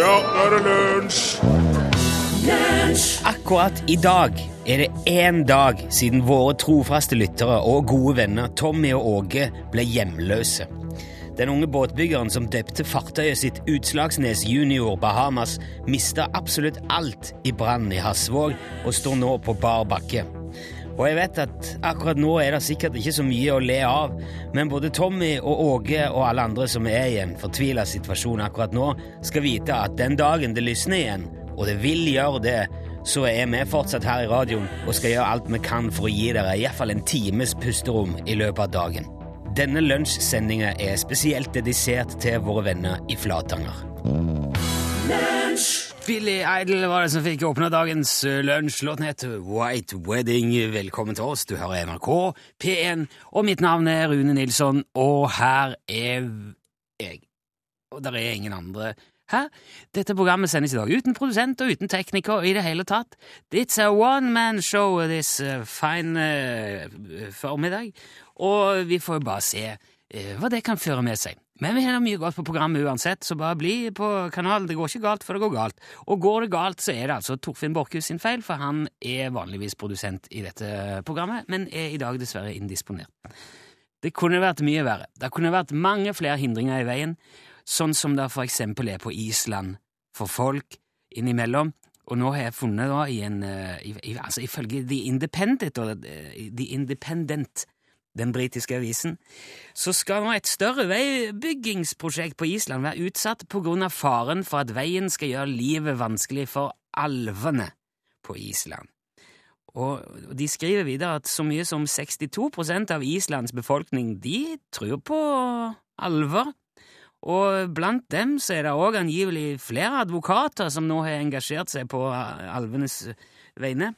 Ja, nå er det lunsj! Akkurat i dag er det én dag siden våre trofaste lyttere og gode venner Tommy og Åge ble hjemløse. Den unge båtbyggeren som døpte fartøyet sitt Utslagsnes Junior Bahamas, mista absolutt alt i brannen i Hasvåg og står nå på bar bakke. Og jeg vet at akkurat nå er det sikkert ikke så mye å le av, men både Tommy og Åge og alle andre som er i en fortvila situasjon akkurat nå, skal vite at den dagen det lysner igjen, og det vil gjøre det, så er vi fortsatt her i radioen og skal gjøre alt vi kan for å gi dere iallfall en times pusterom i løpet av dagen. Denne lunsjsendinga er spesielt dedisert til våre venner i Flatanger. Billy Idol var det som fikk åpne dagens lunsjlåt. lunsj. Heter White Wedding. Velkommen til oss. Du hører NRK P1, og mitt navn er Rune Nilsson, og her er jeg. Og der er ingen andre. her. Dette programmet sendes i dag uten produsent og uten tekniker i det hele tatt. It's a one man show this uh, fine uh, formiddag, og vi får bare se hva det kan føre med seg. Men vi har mye godt på programmet uansett, så bare bli på kanalen. Det går ikke galt for det går galt. Og går det galt, så er det altså Torfinn Borchhus sin feil, for han er vanligvis produsent i dette programmet, men er i dag dessverre indisponert. Det kunne vært mye verre. Det kunne vært mange flere hindringer i veien, sånn som det for eksempel er på Island for folk innimellom. Og nå har jeg funnet da i en i, i, altså Ifølge The Independent, The Independent den britiske avisen, så skal nå et større veibyggingsprosjekt på Island være utsatt på grunn av faren for at veien skal gjøre livet vanskelig for alvene på Island. Og de skriver videre at så mye som 62% av Islands befolkning de tror på alver, og blant dem så er det òg angivelig flere advokater som nå har engasjert seg på alvenes vegne.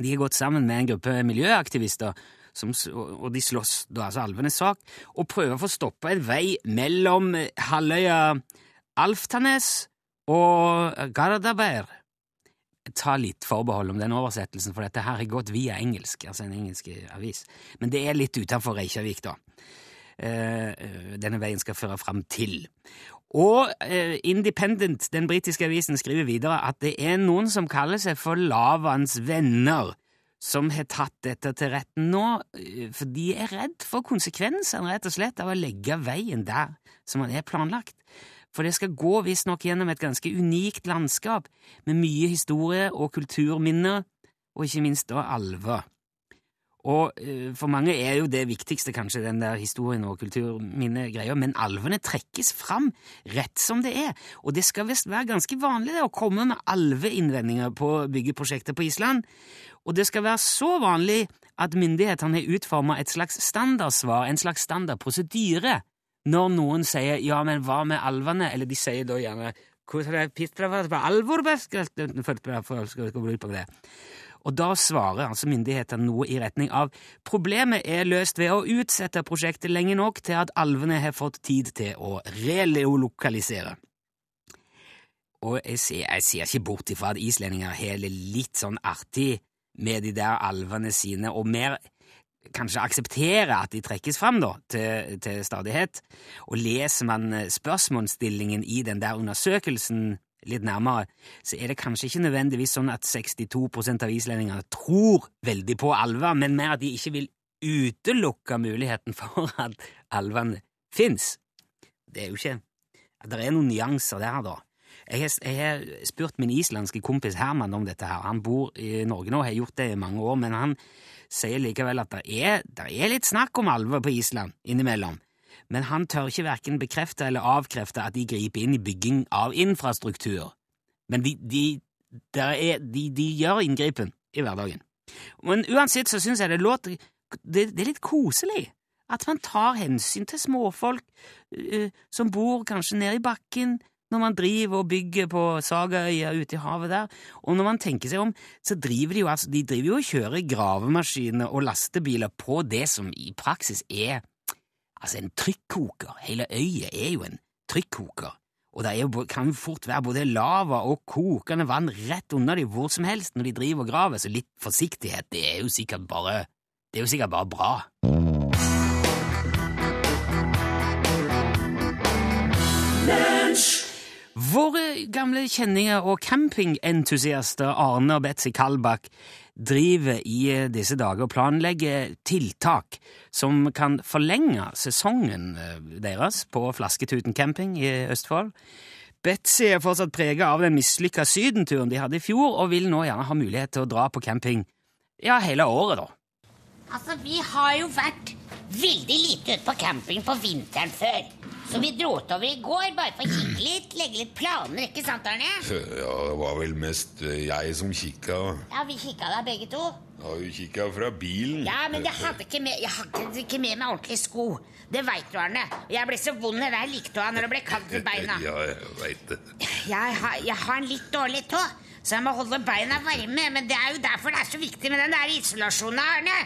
De har gått sammen med en gruppe miljøaktivister som, og de slåss da altså alvenes sak, og prøver å få stoppa en vei mellom halvøya Alftanes og Gardaber. Ta litt forbehold om den oversettelsen, for dette her har gått via engelsk, altså en engelsk avis. Men det er litt utenfor Reykjavik, da. Denne veien skal føre fram til. Og Independent, den britiske avisen, skriver videre at det er noen som kaller seg for Lavans venner som har tatt dette til retten nå, for de er redd for konsekvensene rett og slett av å legge veien der som den er planlagt. For det skal gå visstnok gjennom et ganske unikt landskap, med mye historie og kulturminner, og ikke minst da alver. Og for mange er jo det viktigste kanskje den der historien og kulturminnegreia, men alvene trekkes fram rett som det er, og det skal visst være ganske vanlig det, å komme med alveinnvendinger på byggeprosjekter på Island, og det skal være så vanlig at myndighetene har utforma et slags standardsvar, en slags standardprosedyre, når noen sier ja, men hva med alvene, eller de sier da gjerne og da svarer altså myndighetene noe i retning av problemet er løst ved å utsette prosjektet lenge nok til at alvene har fått tid til å relokalisere. Og jeg ser, jeg ser ikke bort ifra at islendinger har det litt sånn artig med de der alvene sine, og mer kanskje akseptere at de trekkes fram da, til, til stadighet. Og leser man spørsmålsstillingen i den der undersøkelsen litt nærmere, så er det kanskje ikke nødvendigvis sånn at 62% av islendingene tror veldig på alver, men mer at de ikke vil utelukke muligheten for at alvene fins. Det er jo ikke Det er noen nyanser der, da. Jeg har, jeg har, spurt min islandske kompis Herman om dette. her. Han bor i Norge nå, har gjort det i mange år, men han sier likevel at det er, er litt snakk om alver på Island innimellom. Men han tør ikke verken bekrefte eller avkrefte at de griper inn i bygging av infrastruktur. Men de, de, er, de, de gjør inngripen i hverdagen. Men uansett så syns jeg det låter det, det er litt koselig at man tar hensyn til småfolk uh, som bor kanskje nede i bakken, når man driver og bygger på Sagaøya ute i havet der. Og når man tenker seg om, så driver de jo altså, de driver jo og kjører gravemaskiner og lastebiler på det som i praksis er altså en trykkoker. Hele øya er jo en trykkoker. Og det jo, kan jo fort være både lava og kokende vann rett under dem hvor som helst når de driver og graver, så litt forsiktighet, det er jo sikkert bare, det er jo sikkert bare bra. Våre gamle kjenninger og campingentusiaster Arne og Betzy Kalbakk driver i eh, disse dager og planlegger tiltak som kan forlenge sesongen eh, deres på Flasketuten camping i Østfold. Betzy er fortsatt prega av den mislykka sydenturen de hadde i fjor, og vil nå gjerne ha mulighet til å dra på camping ja, hele året, da. Altså, vi har jo vært veldig lite ute på camping på vinteren før. Så vi dro over i går bare for å kikke litt, legge litt planer, ikke sant, Arne? Ja, det var vel mest eh, jeg som kikka. Ja, vi kikka da begge to. Ja, du kikka fra bilen. Ja, men jeg hadde ikke med, jeg hadde ikke med meg ordentlige sko. Det veit du, Arne. Og jeg ble så vond i hver liketåa når det ble kaldt i beina. Ja, jeg veit det. Jeg har, jeg har en litt dårlig tå, så jeg må holde beina varme. Men det er jo derfor det er så viktig med den der isolasjonen, Arne.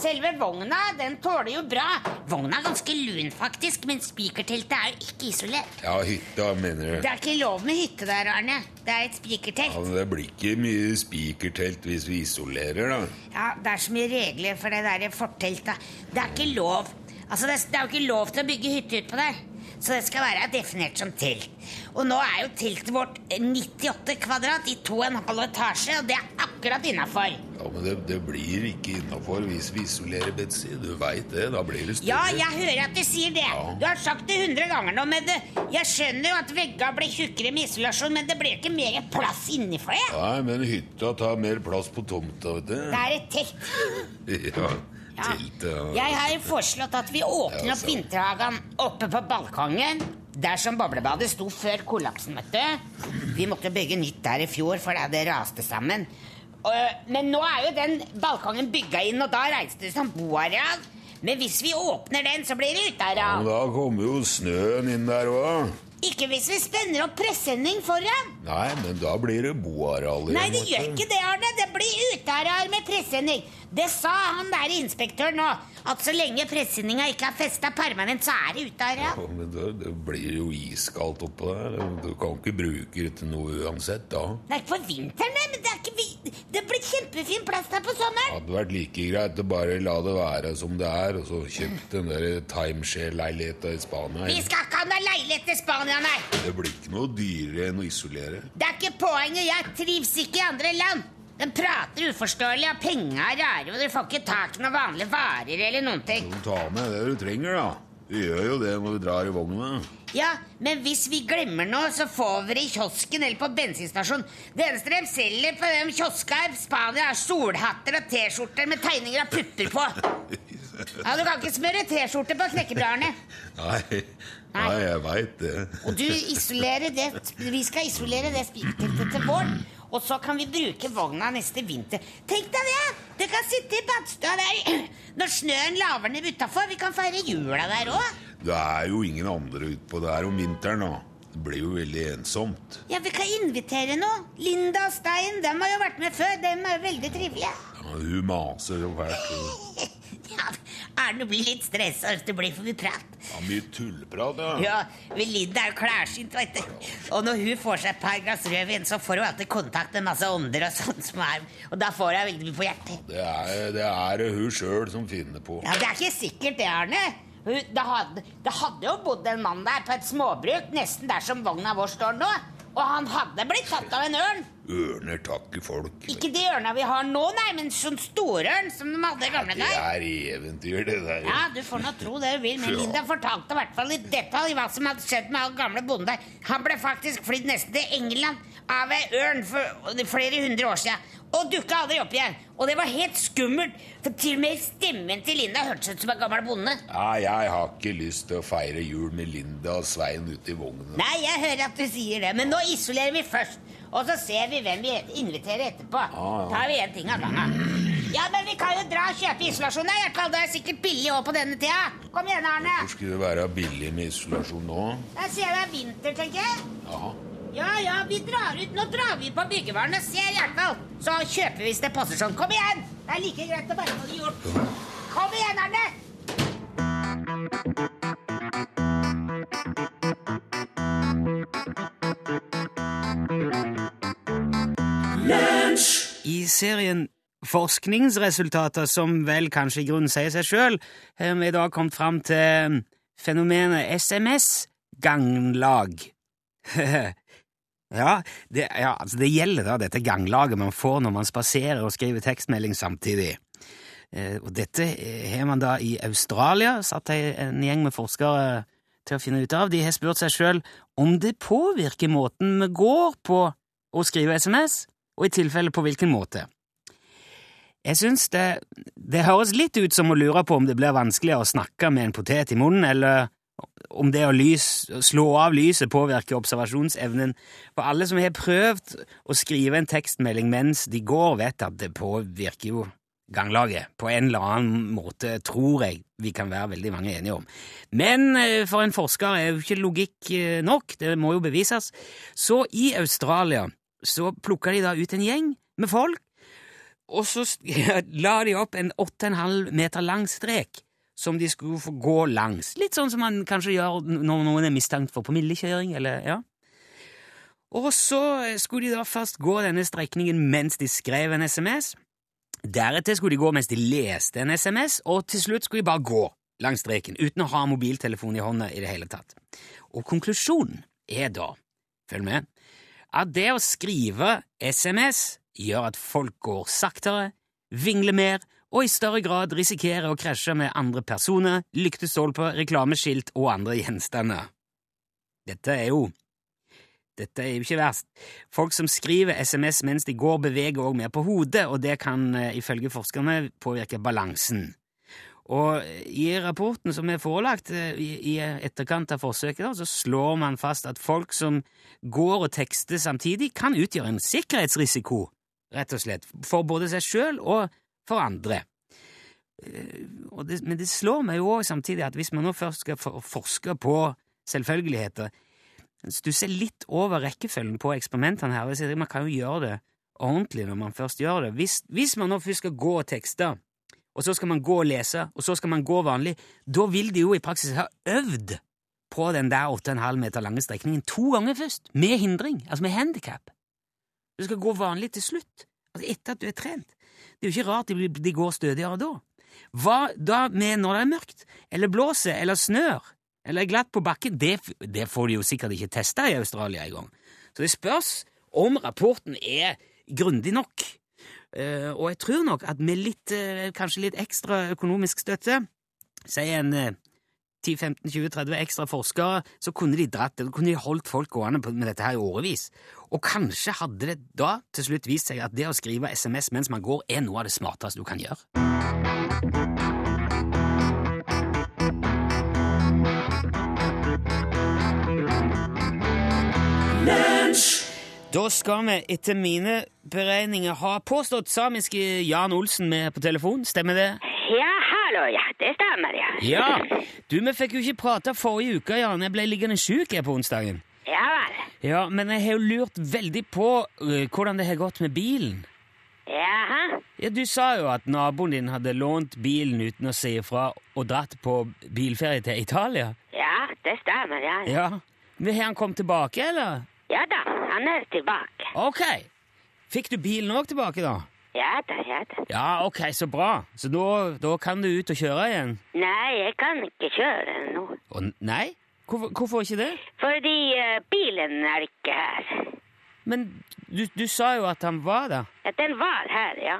Selve vogna den tåler jo bra. Vogna er ganske lun, faktisk, men spikerteltet er jo ikke isolert. Ja, hytta, mener du. Det er ikke lov med hytte der, Arne. Det er et spikertelt. Ja, men Det blir ikke mye spikertelt hvis vi isolerer, da. Ja, det er så mye regler for det der forteltet. Det er ikke lov. Altså, det det er jo ikke lov til å bygge hytte utpå der. Så det skal være definert som telt. Og nå er jo teltet vårt 98 kvadrat i 2,5 etasje, og det er akkurat innafor. Ja, Men det, det blir ikke innafor hvis vi isolerer, Betzy. Du veit det. Da blir det større. Ja, jeg hører at du sier det. Ja. Du har sagt det 100 ganger nå, men det, jeg skjønner jo at veggene blir tjukkere med isolasjon, men det blir ikke mer plass innenfor det. Nei, men hytta tar mer plass på tomta, vet du. Det er et telt. Ja, Ja. ja. Jeg har foreslått at vi åpner opp vinterhagen oppe på balkongen. Der som boblebadet sto før kollapsen, vet du. Vi måtte bygge nytt der i fjor fordi det raste sammen. Og- Men nå er jo den balkongen bygga inn, og da reiste det som boareal. Men hvis vi åpner den, så blir det Men uteareal. da kommer jo snøen inn der òg. Ikke hvis vi spenner opp presenning foran. Nei, men da blir det boareal igjen. Nei, det vet gjør du. ikke det, Arne. Det blir uteareal med presenning. Det sa han der inspektøren nå. At så lenge presenninga ikke er festa permanent, så er det ute av Ja, men det, det blir jo iskaldt oppå der. Du kan ikke bruke det til noe uansett da. Nei, for vinteren, nei, men det er ikke vi... Det blir kjempefin plass der på Det sommeren. hadde vært like greit å bare la det være som det er, og så kjøpt den der timeshare-leiligheta i Spania. Vi skal ikke ha noe leilighet i Spania, nei. Det blir ikke noe dyrere enn å isolere. Det er ikke poenget. Jeg trives ikke i andre land. De prater uforståelig, og penga er rare, og du får ikke tak i noen vanlige varer eller noen ting. Du ta med det du trenger, da. Vi gjør jo det når vi drar i vogna. Ja, men hvis vi glemmer noe, så får vi det i kiosken eller på bensinstasjonen. Det eneste de selger på de kioska i Spania, er solhatter og T-skjorter med tegninger av pupper på. Ja, Du kan ikke smøre T-skjorte på knekkebrødene. Nei, nei jeg veit det. Og du isolerer det, vi skal isolere det spikerteltet til våren. Og så kan vi bruke vogna neste vinter. Tenk deg det! Du kan sitte i badstua der når snøen laver ned utafor. Vi kan feire jula der òg. Det er jo ingen andre utpå der om vinteren, da. Det blir jo veldig ensomt. Ja, vi kan invitere noe. Linda og Stein dem har jo vært med før. Dem er jo veldig trivelige. Ja, hun maser jo fælt. Ja, Arne blir litt stressa hvis det blir for mye prat. Ja, mye tullprat, ja. Ja, Linda er jo klarsynt, vet du. Og når hun får seg et par glass rødvin, så får hun alltid kontakt med masse ånder og sånn som er Og da får hun veldig mye på hjertet. Det er det er hun sjøl som finner på. Ja, Det er ikke sikkert det, Arne. Det, hadde, det hadde jo bodd en mann der på et småbruk, nesten der som vogna vår står nå. Og han hadde blitt tatt av en ørn. Ørner takker folk. Ikke de ørna vi har nå, nei, men sånn storørn som de hadde i gamle Det dager. er eventyr, det der. Ja, du får nå tro det du vil, men Linda fortalte i hvert fall i detalj hva som hadde skjedd med han gamle bonden der. Han ble faktisk flydd nesten til England av ei ørn for flere hundre år siden. Og dukka aldri opp igjen. Og det var helt skummelt, for til og med stemmen til Linda hørtes ut som en gammel bonde. Ja, jeg har ikke lyst til å feire jul med Linda og Svein ute i vognen. Nei, jeg hører at du sier det, men nå isolerer vi først. Og så ser vi hvem vi inviterer etterpå. ja. Tar vi en ting av gangen. Ja, men vi kan jo dra og kjøpe isolasjon. da, hvert. Det er sikkert billig òg på denne tida. Kom igjen, Arne. Hvor skulle det være billig med isolasjon nå? Jeg ser det er vinter, tenker jeg. Ja. Ja, ja, vi drar ut. Nå drar vi på byggevarene, ser fall. Så kjøper vi hvis det passer sånn. Kom igjen! Det er like greit å bare få det gjort. Kom igjen, Arne! Serien Forskningsresultater, som vel kanskje i grunnen sier seg sjøl, har vi i dag kommet fram til fenomenet SMS-ganglag. Ja, det, ja, altså det gjelder da dette ganglaget man får når man spaserer og skriver tekstmelding samtidig. Eh, og dette har man da i Australia satt en gjeng med forskere til å finne ut av. De har spurt seg sjøl om det påvirker måten vi går på å skrive SMS, og i tilfelle på hvilken måte. Jeg synes det, det høres litt ut som å lure på om det blir vanskeligere å snakke med en potet i munnen, eller om det å lys, slå av lyset påvirker observasjonsevnen. For alle som har prøvd å skrive en tekstmelding mens de går, vet at det påvirker jo ganglaget. På en eller annen måte tror jeg vi kan være veldig mange enige om. Men eh, for en forsker er jo ikke logikk eh, nok, det må jo bevises. Så i Australia så plukka de da ut en gjeng med folk, og så la de opp en 8,5 meter lang strek som de skulle få gå langs. Litt sånn som man kanskje gjør når noen er mistenkt for promillekjøring, eller ja. Og så skulle de da først gå denne strekningen mens de skrev en SMS. Deretter skulle de gå mens de leste en SMS, og til slutt skulle de bare gå langs streken uten å ha mobiltelefon i hånda i det hele tatt. Og konklusjonen er da, følg med, at det å skrive SMS gjør at folk går saktere, vingler mer og i større grad risikerer å krasje med andre personer, lyktestolper, reklameskilt og andre gjenstander. Dette er jo dette er jo ikke verst. Folk som skriver SMS mens de går, beveger også mer på hodet, og det kan ifølge forskerne påvirke balansen. Og i rapporten som er forelagt i etterkant av forsøket, så slår man fast at folk som går og tekster samtidig, kan utgjøre en sikkerhetsrisiko, rett og slett, for både seg sjøl og for andre. Det, men det slår meg jo også samtidig at hvis man nå først skal forske på selvfølgeligheter, stusser litt over rekkefølgen på eksperimentene her. Man kan jo gjøre det ordentlig når man først gjør det. Hvis, hvis man nå først skal gå og tekste, og så skal man gå og lese, og så skal man gå vanlig, da vil de jo i praksis ha øvd på den der 8,5 meter lange strekningen to ganger først, med hindring, altså med handikap. Du skal gå vanlig til slutt, altså etter at du er trent. Det er jo ikke rart de, de går stødigere da. Hva da med når det er mørkt, eller blåser, eller snør, eller er glatt på bakken? Det, det får de jo sikkert ikke testa i Australia engang. Så det spørs om rapporten er grundig nok. Uh, og jeg tror nok at med litt, uh, kanskje litt ekstra økonomisk støtte, si en uh, 10-15-20-30 ekstra forskere, så kunne de dratt det, kunne de holdt folk gående med dette her i årevis. Og kanskje hadde det da til slutt vist seg at det å skrive SMS mens man går, er noe av det smarteste du kan gjøre. Da skal vi etter mine beregninger ha påstått samiske Jan Olsen med på telefon, stemmer det? Ja, hallo, ja, det stemmer, ja. Ja, du, vi fikk jo ikke prata forrige uke, Jan. Jeg ble liggende sjuk på onsdagen. Ja vel. Ja, men jeg har jo lurt veldig på uh, hvordan det har gått med bilen. Jaha. Ja, Du sa jo at naboen din hadde lånt bilen uten å si ifra og dratt på bilferie til Italia. Ja, det stemmer, ja. Ja, men Har han kommet tilbake, eller? Ja da, han er tilbake. Ok. Fikk du bilen òg tilbake, da? Ja da, ja da. Ja, ok, så bra. Så da, da kan du ut og kjøre igjen? Nei, jeg kan ikke kjøre nå. Å, nei? Hvorfor, hvorfor ikke det? Fordi eh, bilen er ikke her. Men du, du sa jo at han var der. At den var her, ja.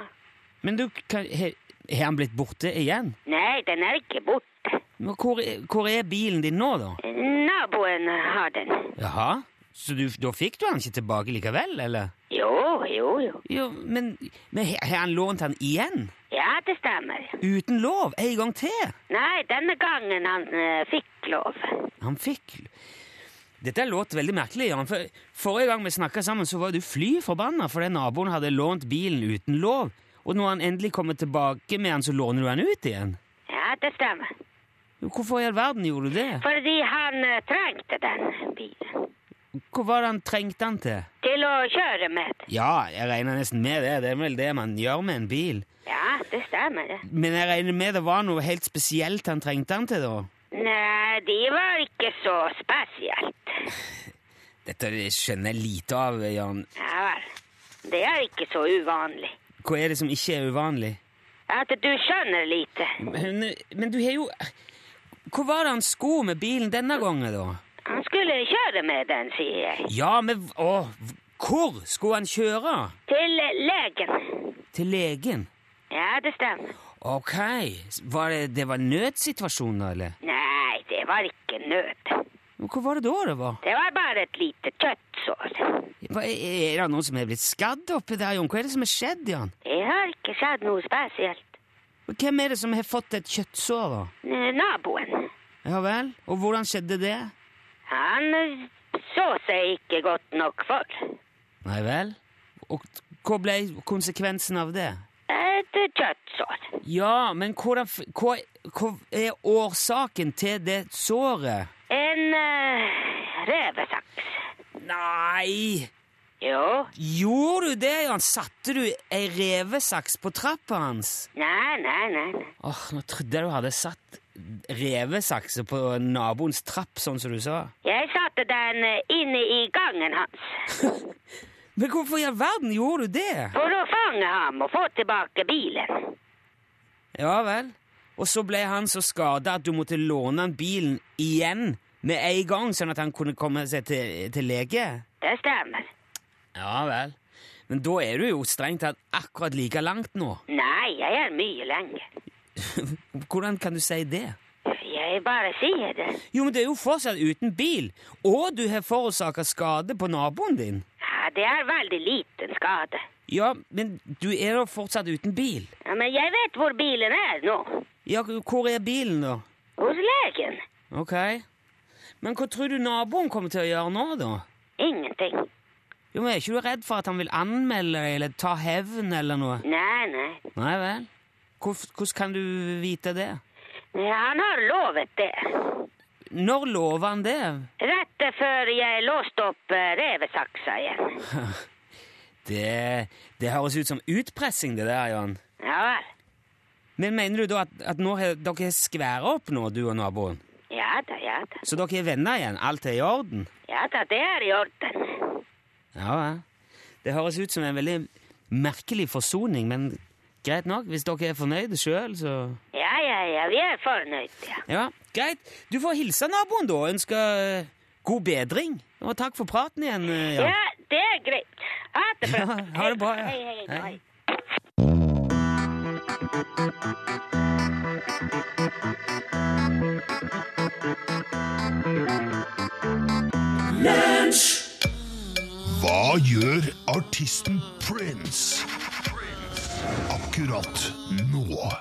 Men du, kan- har han blitt borte igjen? Nei, den er ikke borte. Men hvor, hvor er bilen din nå, da? Naboen har den. Jaha? Så du, da fikk du han ikke tilbake likevel, eller? Jo, jo, jo. Jo, men, men har han lånt han igjen? Ja, det stemmer. Uten lov? En gang til? Nei, denne gangen han uh, fikk lov. Han fikk Dette låter veldig merkelig, Jan. For Forrige gang vi snakka sammen, så var du fly forbanna fordi naboen hadde lånt bilen uten lov. Og når han endelig kommer tilbake med han, så låner du han ut igjen? Ja, det stemmer. Hvorfor i all verden gjorde du det? Fordi han uh, trengte den bilen. Hva var det han trengte han til? Til å kjøre med. Ja, jeg regner nesten med det. Det er vel det man gjør med en bil. Ja, det stemmer det. Men jeg regner med det var noe helt spesielt han trengte han til, da? Nei, de var ikke så spesielt. Dette skjønner jeg lite av, Jan. Ja vel. Det er ikke så uvanlig. Hva er det som ikke er uvanlig? At du skjønner lite. Men, men du har jo Hva var det han skulle med bilen denne gangen, da? Han skulle kjøre med den, sier jeg. Ja, men å, hvor skulle han kjøre? Til legen. Til legen? Ja, det stemmer. Ok, var det, det var nødsituasjon eller? Nei, det var ikke nød. Men Hva var det da det var? Det var bare et lite kjøttsår. Er det noen som er blitt skadd oppi der, Jon? Hva er det som er skjedd, Jan? Det har ikke skjedd noe spesielt. Hvem er det som har fått et kjøttsår, da? Eh, Naboen. Ja vel? Og hvordan skjedde det? Han så seg ikke godt nok for. Nei vel? Og hva ble konsekvensen av det? Et kjøttsår. Ja, men hva, hva, hva er årsaken til det såret? En uh, revesaks. Nei! Jo. Gjorde du det, Jan? Satte du ei revesaks på trappa hans? Nei, nei. nei. Åh, Nå trodde jeg du hadde satt revesakser på naboens trapp, sånn som du sa. Jeg satte den eh, inne i gangen hans. Men hvorfor i all verden gjorde du det? For å fange ham og få tilbake bilen. Ja vel. Og så ble han så skada at du måtte låne han bilen igjen med en gang, sånn at han kunne komme seg til, til lege? Det stemmer. Ja vel. Men da er du jo strengt tatt akkurat like langt nå. Nei, jeg er mye lenger. Hvordan kan du si det? Jeg bare sier det. Jo, men det er jo fortsatt uten bil, og du har forårsaka skade på naboen din. Ja, det er veldig liten skade. Ja, men du er da fortsatt uten bil. Ja, men jeg vet hvor bilen er nå. Ja, hvor er bilen, da? Hos legen. Ok. Men hva tror du naboen kommer til å gjøre nå, da? Ingenting. Jo, men Er ikke du redd for at han vil anmelde deg eller ta hevn eller noe? Nei, nei. Nei vel? Hvor- Hvordan kan du vite det? Ja, Han har lovet det. Når lover han det? Rett før jeg låste opp eh, revesaksa igjen. Det, det høres ut som utpressing, det der, Jan. Ja vel. Men mener du da at, at nå har dere skværa opp nå, du og naboen? Ja da, ja da. Så dere er venner igjen? Alt er i orden? Ja da, det er i orden. Ja, ja. Det høres ut som en veldig merkelig forsoning, men greit nok. Hvis dere er fornøyde sjøl, så Ja, ja, ja, vi er fornøyd, ja. Ja, greit. Du får hilse naboen, da, og ønske eh, god bedring. Og takk for praten igjen, Ja, Ja, det er greit. Ha det bra. Ja, ha det bra, ja. Hei, hei, hei. Hei. Hva gjør artisten Prince akkurat nå?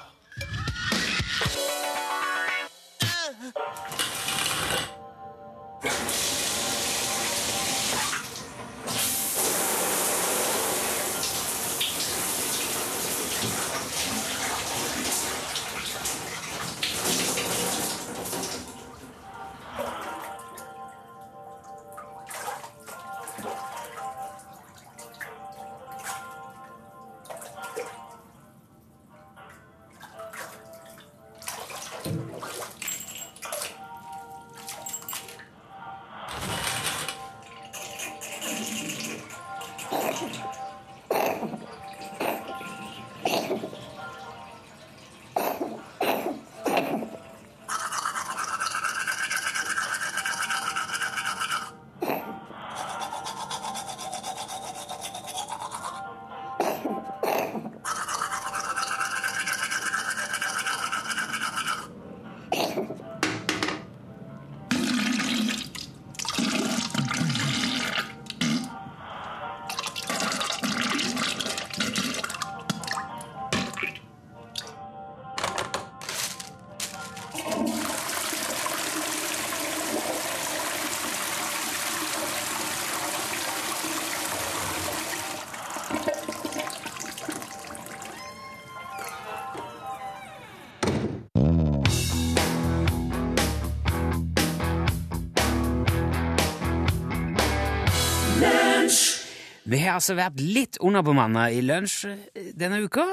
Altså vært litt underbemanna i lunsj eh, denne uka.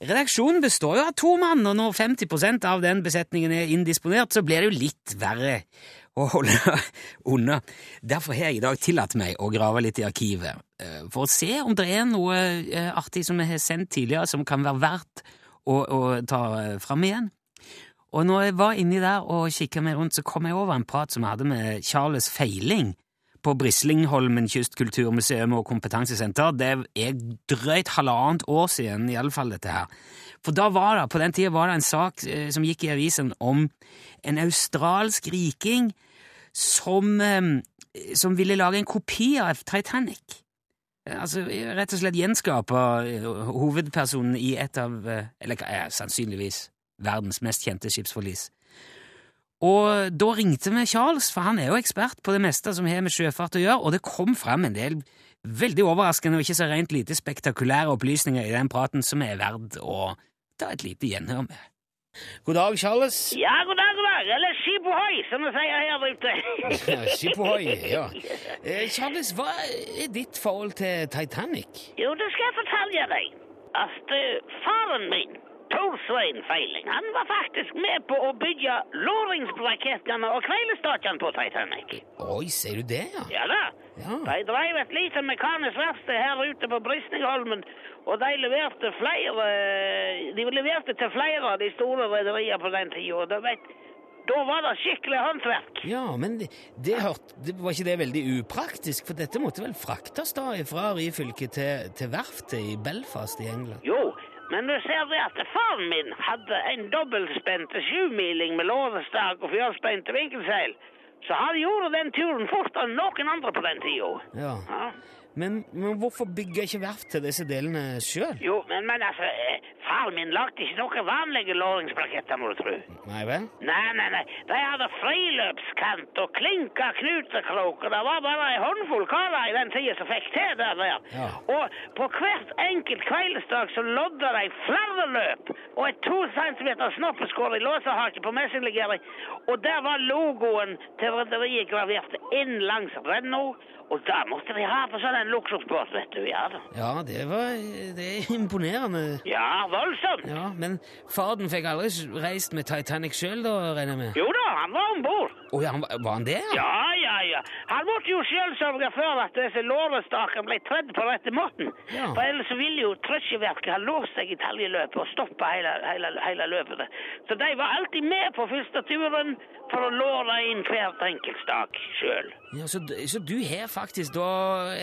Redaksjonen består jo av to mann, og når 50% av den besetningen er indisponert, så blir det jo litt verre å holde unna. Derfor har jeg i dag tillatt meg å grave litt i arkivet, eh, for å se om det er noe eh, artig som vi har sendt tidligere, som kan være verdt å, å ta fram igjen. Og når jeg var inni der og kikka meg rundt, så kom jeg over en prat som jeg hadde med Charles Feiling på Brislingholmen kystkulturmuseum og kompetansesenter. Det er drøyt halvannet år siden, i alle fall dette her. For da var det, på den tida var det en sak eh, som gikk i avisen om en australsk riking som, eh, som ville lage en kopi av Titanic. Altså rett og slett gjenskape eh, hovedpersonen i et av, eh, eller eh, sannsynligvis verdens mest kjente skipsforlis. Og da ringte vi Charles, for han er jo ekspert på det meste som har med sjøfart å gjøre, og det kom fram en del veldig overraskende og ikke så rent lite spektakulære opplysninger i den praten som er verd å ta et lite gjenhør med. God dag, Charles. Ja, god dag, god dag. Eller skip ohoi, som vi sier her ute. Skip ohoi, ja. Eh, Charles, hva er ditt forhold til Titanic? Jo, det skal jeg fortelle deg. At eh, faren min, Tor Svein Feiling, han var faktisk med på å bygge låringsbrakettene og kveilestakene på Titanic. Oi, ser du det, ja? Ja da. Ja. De drev et lite mekanisk verksted her ute på Brysningholmen, og de leverte flere De leverte til flere av de store rederiene på den tida. da var det skikkelig håndverk. Ja, men det, det, hørt, det var ikke det veldig upraktisk, for dette måtte vel fraktes da fra Ryfylke til, til verftet i Belfast i England? Jo, men du ser det at faren min hadde en dobbeltspente sjumiling med lårestak og fjørspente vinkelseil. Så han gjorde den turen fortere enn noen andre på den tida. Ja. Ja. Men, men hvorfor bygger ikke verft til disse delene sjøl? Jo, men, men altså, faren min lagde ikke noen vanlige låringsbraketter, må du tro. Nei vel? Nei, nei, nei. De hadde friløpskant og klinka knutekrok, og det var bare en håndfull karer i den tida som fikk til det der. Ja. Og på hvert enkelt kveldsdag så lodda de flere løp, og et to centimeter snoppeskår i låsehaken på messinglegering, og der var logoen til rederiet gravert inn langs renna, og da måtte de ha på sånn en luksusbåt, vet du, ja da. Ja, det var det er imponerende. Ja, voldsomt. Ja, Men faren fikk aldri reist med Titanic sjøl, da, regner jeg med? Jo da, han var om bord. Oh, ja, han var- var han det? Ja. Ja, ja. Han måtte jo selv sørge for at disse lårestakene ble tredd på rette måten. Ja. For ellers ville jo trøsjeverket ha låst seg i taljeløpet og stoppa hele, hele, hele løpet. Så de var alltid med på første turen for å låre inn hvert enkelt stak sjøl. Ja, så, så du har faktisk da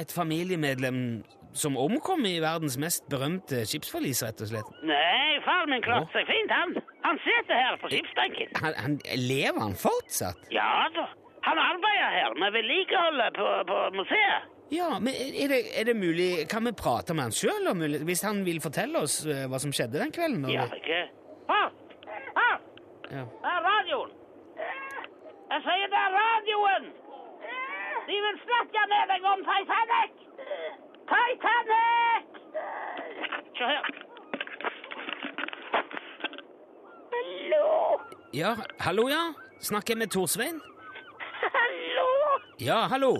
et familiemedlem som omkom i verdens mest berømte skipsforlis, rett og slett? Nei, far min klarte seg fint, han. Han sitter her på skipsbenken. Han, han, lever han fortsatt? Ja da. Han arbeider her med vedlikeholdet på, på museet. Ja, men er det, er det mulig Kan vi prate med han sjøl, hvis han vil fortelle oss eh, hva som skjedde den kvelden? og- Ja, ikke Far! Far! Ja. Det er radioen! Jeg sier det er radioen! De vil snakke med deg om Titanic! Titanic! Se her. Hallo? ja, hallo, ja? Snakker jeg med Torsvein? Hallo? Ja, hallo.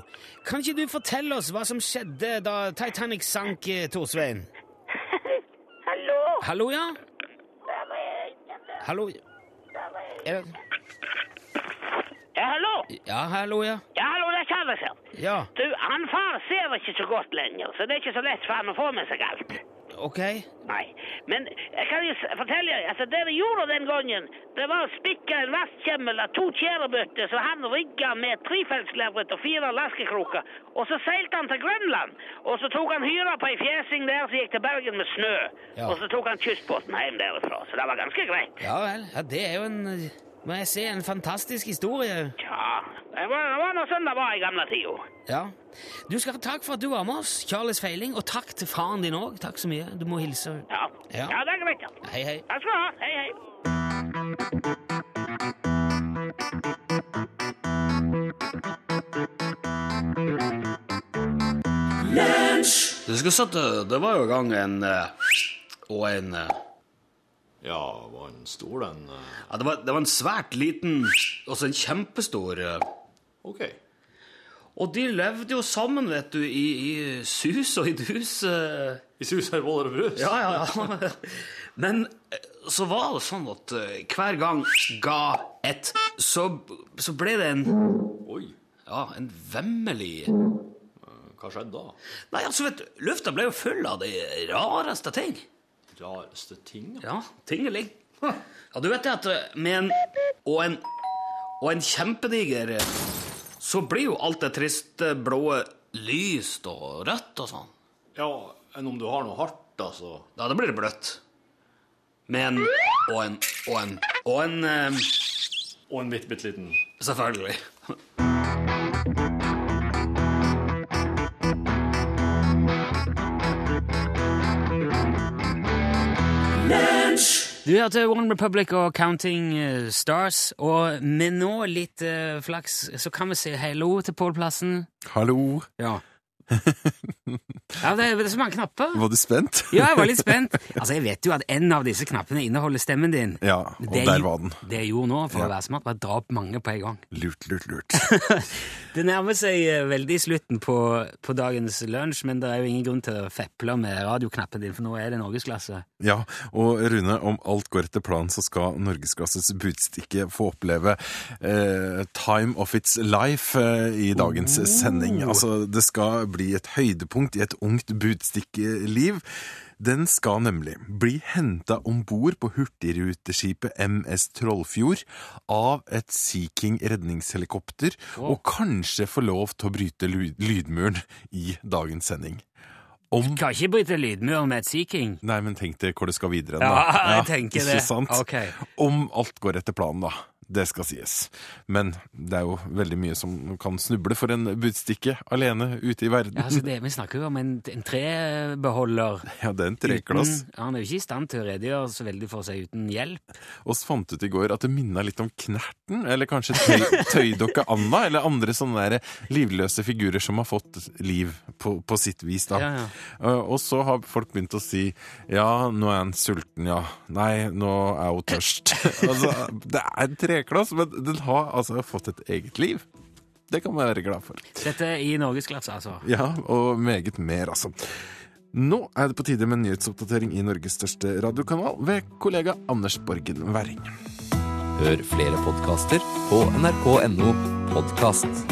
Kan ikke du fortelle oss hva som skjedde da Titanic sank, eh, Torsvein? Hallo? Hallo, ja? Hallo? Er det... Ja, hallo? Ja, hallo, ja. Ja, hallo, det er Charles her. Ja, Du, han far ser ikke så godt lenger, så det er ikke så lett for han å få med seg alt. ok. Nei, men jeg kan jo fortelle deg, altså det de gjorde den gangen, det var å spikke en vaskkjemmel av to tjærebøtter som han rigga med trefeltslerret og fire laskekroker, og så seilte han til Grønland, og så tok han hyra på ei fjesing der som gikk til Bergen med snø, Ja. og så tok han kystbåten hjem derifra, så det var ganske greit. Ja vel. Ja, det er jo en eh, jeg si, en fantastisk historie. Ja, det var, det var noe sånn det var i gamle tider. Ja. Du skal ha takk for at du var med oss, Charles Feiling, og takk til faren din òg. Takk så mye. Du må hilse. Ja. Ja. ja, det er greit, ja. Hei, hei. Takk skal du ha. Hei, hei. Det, skal sette, Det var jo i gang en eh, Og en Ja, var den stor, den? eh? Ja, det var, det var en svært liten Og så en kjempestor eh, Ok. Og de levde jo sammen, vet du, i, i sus og i dus. eh. I sus her Våler og brus? Ja, ja, ja. Men så var det sånn at hver gang ga ett, så, så ble det en Oi, Ja, en vemmelig hva skjedde da? Nei, altså, vet du, lufta ble jo full av de rareste ting. Rareste ting? Ja, tingeling. Ja, du vet det at eh, med en og en, og en kjempediger eh, så blir jo alt det triste blå lyst og rødt og sånn. Ja, enn om du har noe hardt, altså. Ja, da blir det bløtt. Med en og en og en og en eh, Og en bitte, bitte liten Selvfølgelig. Du hørte One Republic og Counting eh, Stars, og med nå litt eh, flaks så kan vi si hello til Pål Plassen. Hallo. Ja. ja, det er, så mange knapper. Var du spent? Ja, jeg var litt spent. Altså, Jeg vet jo at en av disse knappene inneholder stemmen din. Ja, og Det der var den. Det jeg gjorde nå, for Ja. å være smart, var å dra opp mange på en gang. Lurt, lurt, lurt. Det nærmer seg eh, veldig slutten på, på dagens lunsj, men det er jo ingen grunn til å feple med radioknappen din, for nå er det norgesklasse. Ja, og Rune, om alt går etter planen, så skal Norgesklasses budstikke få oppleve eh, time of its life eh, i dagens sending. Altså, det skal bli et høydepunkt i et ungt budstikkeliv. Den skal nemlig bli henta om bord på hurtigruteskipet MS Trollfjord av et Sea King redningshelikopter, og kanskje få lov til å bryte lydmuren i dagens sending. Om Kan ikke bryte lydmuren med et Sea King. Nei, men tenk deg hvor det skal videre. Ja, jeg tenker ikke det. Sant? Okay. Om alt går etter planen, da. Det skal sies. Men det er jo veldig mye som kan snuble for en budstikke alene ute i verden. Ja, altså det, vi snakker jo om en, en trebeholder. Ja, det er en treklass. Uten- Han er jo ikke i stand til å redegjøre så veldig for seg uten hjelp. Oss fant ut i går at det minna litt om Knerten, eller kanskje tøy, Tøydokke Anna, eller andre sånne der livløse figurer som har fått liv på, på sitt vis, da. Ja, ja. Uh, Og så har folk begynt å si ja, nå er han sulten, ja. Nei, nå er hun tørst. altså, det er en trekloss, men den har altså fått et eget liv. Det kan man være glad for. Dette er i norgesklasse, altså. Ja, og meget mer, altså. Nå er det på tide med en nyhetsoppdatering i Norges største radiokanal ved kollega Anders Borgen Werring. Hør flere podkaster på nrk.no podkast.